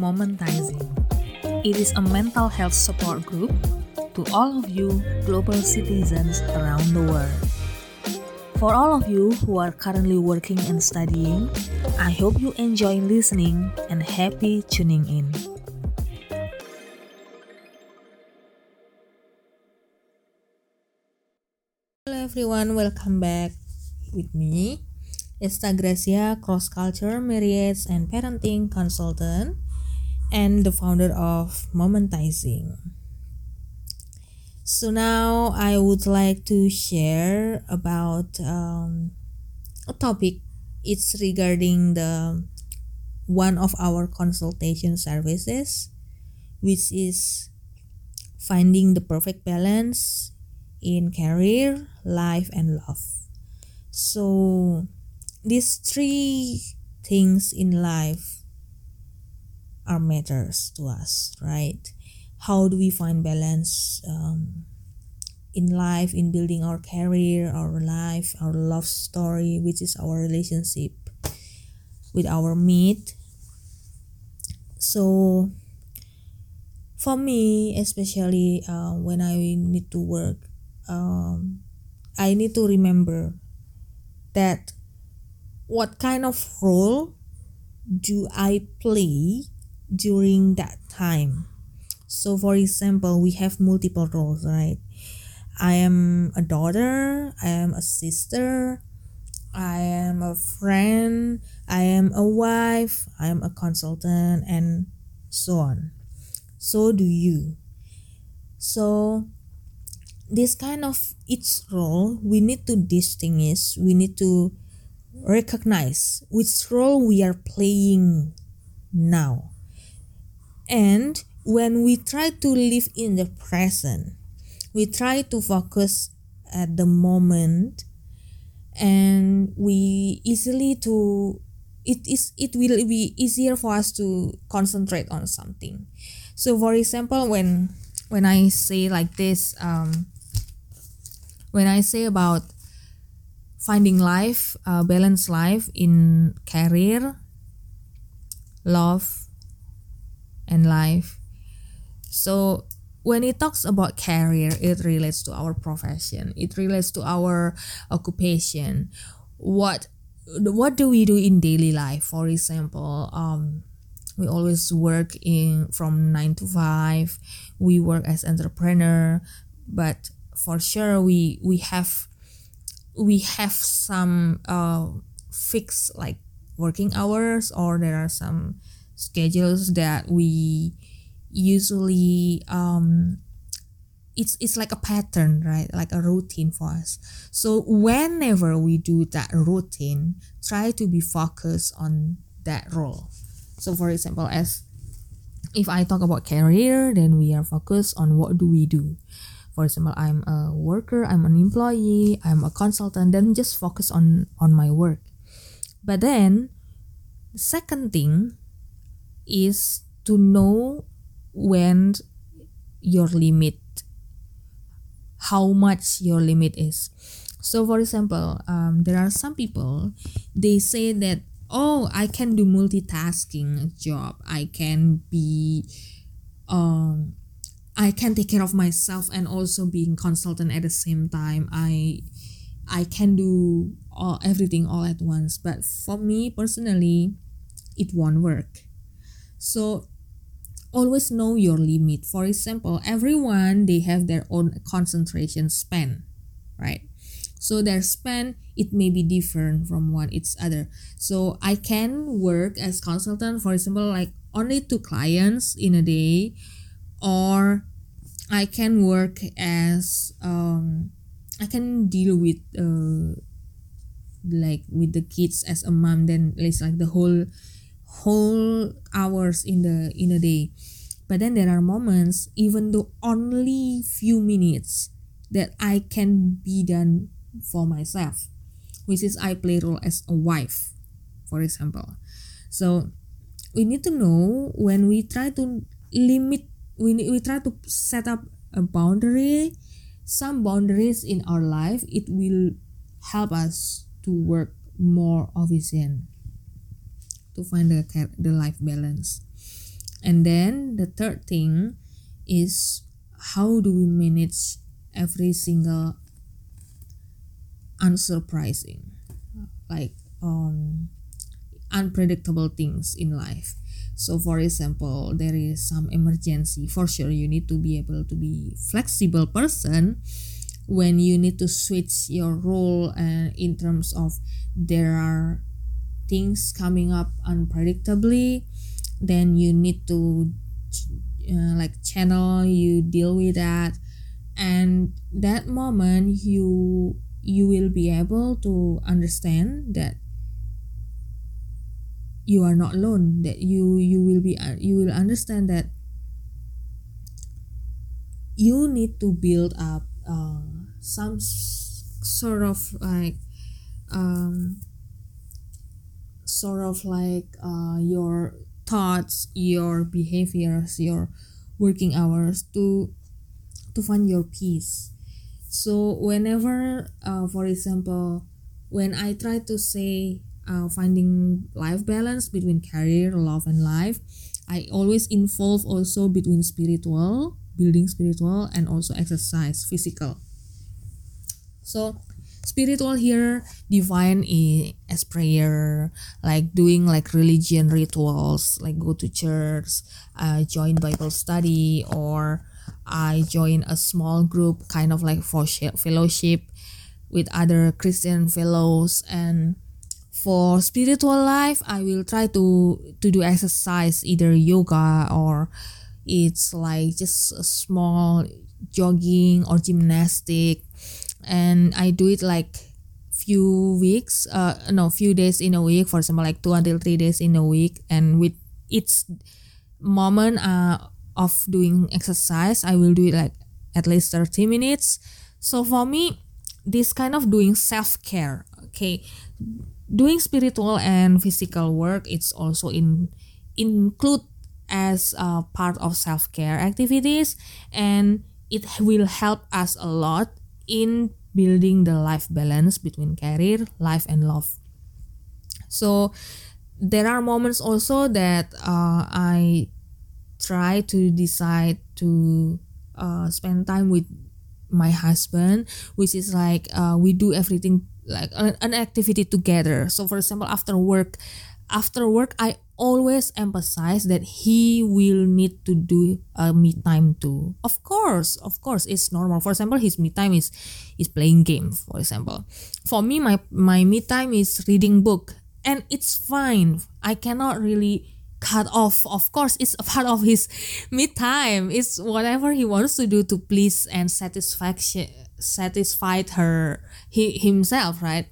Momentizing. It is a mental health support group to all of you global citizens around the world. For all of you who are currently working and studying, I hope you enjoy listening and happy tuning in. Hello everyone, welcome back with me. Esta Gracia, cross culture, marriage, and parenting consultant, and the founder of Momentizing. So now I would like to share about um, a topic. It's regarding the one of our consultation services, which is finding the perfect balance in career, life, and love. So these three things in life are matters to us right? How do we find balance um, in life in building our career our life our love story which is our relationship with our mate so for me especially uh, when i need to work um, i need to remember that what kind of role do I play during that time? So, for example, we have multiple roles, right? I am a daughter, I am a sister, I am a friend, I am a wife, I am a consultant, and so on. So do you. So, this kind of each role, we need to distinguish, we need to recognize which role we are playing now. And when we try to live in the present, we try to focus at the moment and we easily to it is it will be easier for us to concentrate on something. So for example when when i say like this um when i say about finding life, uh, balance life in career, love, and life. So when it talks about career, it relates to our profession. It relates to our occupation. What what do we do in daily life? For example, um, we always work in from nine to five. We work as entrepreneur, but for sure we we have we have some uh, fixed like working hours or there are some schedules that we usually um it's it's like a pattern right? Like a routine for us. So whenever we do that routine try to be focused on that role. So for example as if i talk about career then we are focused on what do we do. For example i'm a worker i'm an employee i'm a consultant then just focus on on my work. But then the second thing is to know when your limit how much your limit is so for example um, there are some people they say that oh i can do multitasking job i can be um, I can take care of myself and also being consultant at the same time. I I can do all everything all at once. But for me personally, it won't work. So always know your limit. For example, everyone they have their own concentration span, right? So their span it may be different from one each other. So I can work as consultant, for example, like only two clients in a day, or I can work as um I can deal with uh like with the kids as a mom then it's like the whole whole hours in the in a day. But then there are moments even though only few minutes that I can be done for myself which is I play role as a wife for example. So we need to know when we try to limit we we try to set up a boundary some boundaries in our life it will help us to work more efficient to find the the life balance. And then the third thing is how do we manage every single unsurprising like um unpredictable things in life. So for example there is some emergency for sure you need to be able to be flexible person when you need to switch your role uh, in terms of there are things coming up unpredictably then you need to uh, like channel you deal with that. And that moment you you will be able to understand that you are not alone that you you will be you will understand that you need to build up uh, some sort of like um, sort of like uh, your thoughts your behaviors your working hours to to find your peace. So whenever uh, for example when i try to say uh, finding life balance between career love and life i always involve also between spiritual building spiritual and also exercise physical. So spiritual here divine as prayer like doing like religion rituals like go to church uh, join bible study or i join a small group kind of like for fellowship with other christian fellows. And for spiritual life i will try to to do exercise either yoga or it's like just a small jogging or gymnastic and I do it like few weeks uh no few days in a week. For example like two until three days in a week. And with each moment uh of doing exercise I will do it like at least 30 minutes. So for me this kind of doing self-care okay? Doing spiritual and physical work it's also in include as a part of self-care activities. And it will help us a lot in building the life balance between career, life, and love. So there are moments also that uh, I try to decide to uh, spend time with my husband, which is like uh, we do everything like an, an activity together. So for example, after work, after work I always emphasize that he will need to do a me time too. Of course, of course, it's normal. For example, his me time is is playing game. For example, for me, my my me time is reading book, and it's fine. I cannot really cut off. Of course, it's a part of his me time. It's whatever he wants to do to please and satisfaction satisfied her he himself, right?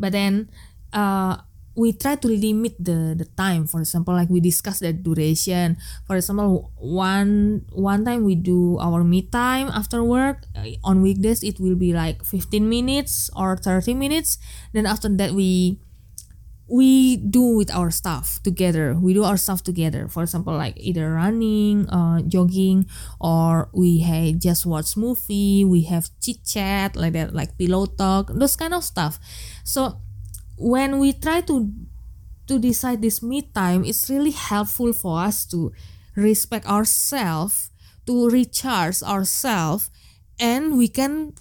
But then, uh we try to limit the the time. For example like we discuss the duration. For example one one time we do our me time after work. Uh, on weekdays it will be like 15 minutes or 30 minutes. Then after that we we do with our stuff together. We do our stuff together. For example like either running uh jogging or we hey just watch movie. We have chit chat like that like pillow talk those kind of stuff. So when we try to to decide this me time it's really helpful for us to respect ourselves to recharge ourselves and we can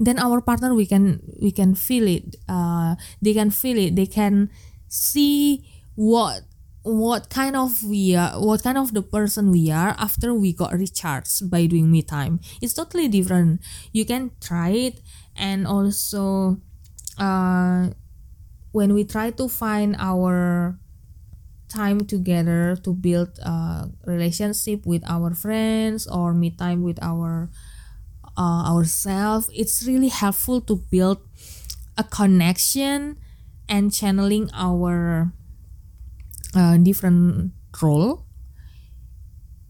then our partner we can we can feel it uh they can feel it. They can see what what kind of we are what kind of the person we are after we got recharged by doing me time. It's totally different. You can try it and also uh, when we try to find our time together to build a relationship with our friends or me time with our uh, ourselves it's really helpful to build a connection and channeling our uh, different role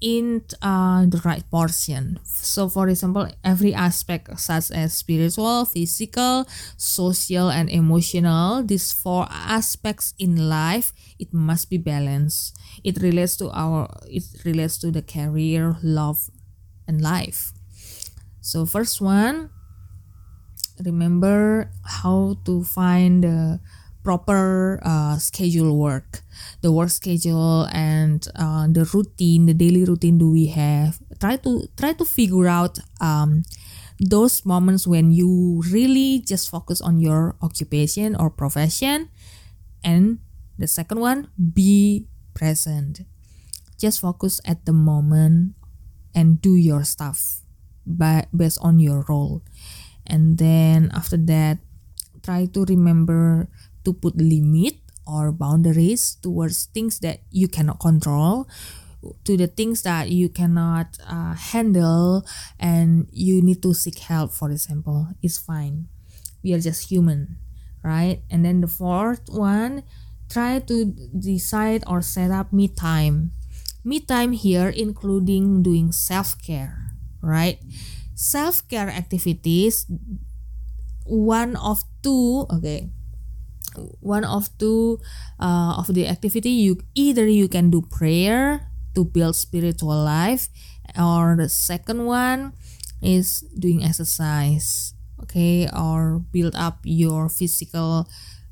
in uh, the right portion. So, for example, every aspect, such as spiritual, physical, social, and emotional, these four aspects in life, it must be balanced. It relates to our, it relates to the career, love, and life. So, first one, remember how to find the proper uh, schedule work. The work schedule and uh, the routine the daily routine do we have. Try to try to figure out um, those moments when you really just focus on your occupation or profession. And the second one be present. Just focus at the moment and do your stuff by, based on your role. And then after that try to remember to put limit or boundaries towards things that you cannot control to the things that you cannot uh, handle and you need to seek help for example it's fine. We are just human right? And then the fourth one try to decide or set up me time. Me time here including doing self-care right? Self-care activities one of two okay one of two uh, of the activity you either you can do prayer to build spiritual life or the second one is doing exercise okay or build up your physical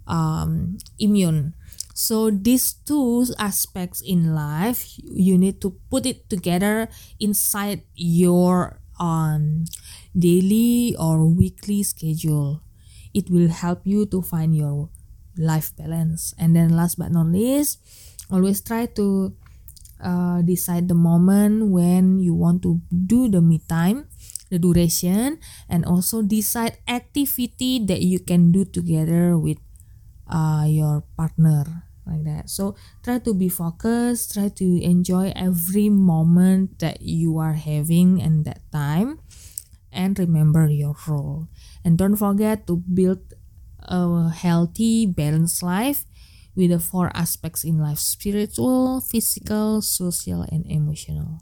um, immune. So these two aspects in life you need to put it together inside your um, daily or weekly schedule. It will help you to find your life balance. And then last but not least always try to uh, decide the moment when you want to do the me time the duration and also decide activity that you can do together with uh, your partner like that. So try to be focused try to enjoy every moment that you are having in that time and remember your role. And don't forget to build a healthy balanced life with the four aspects in life spiritual physical social and emotional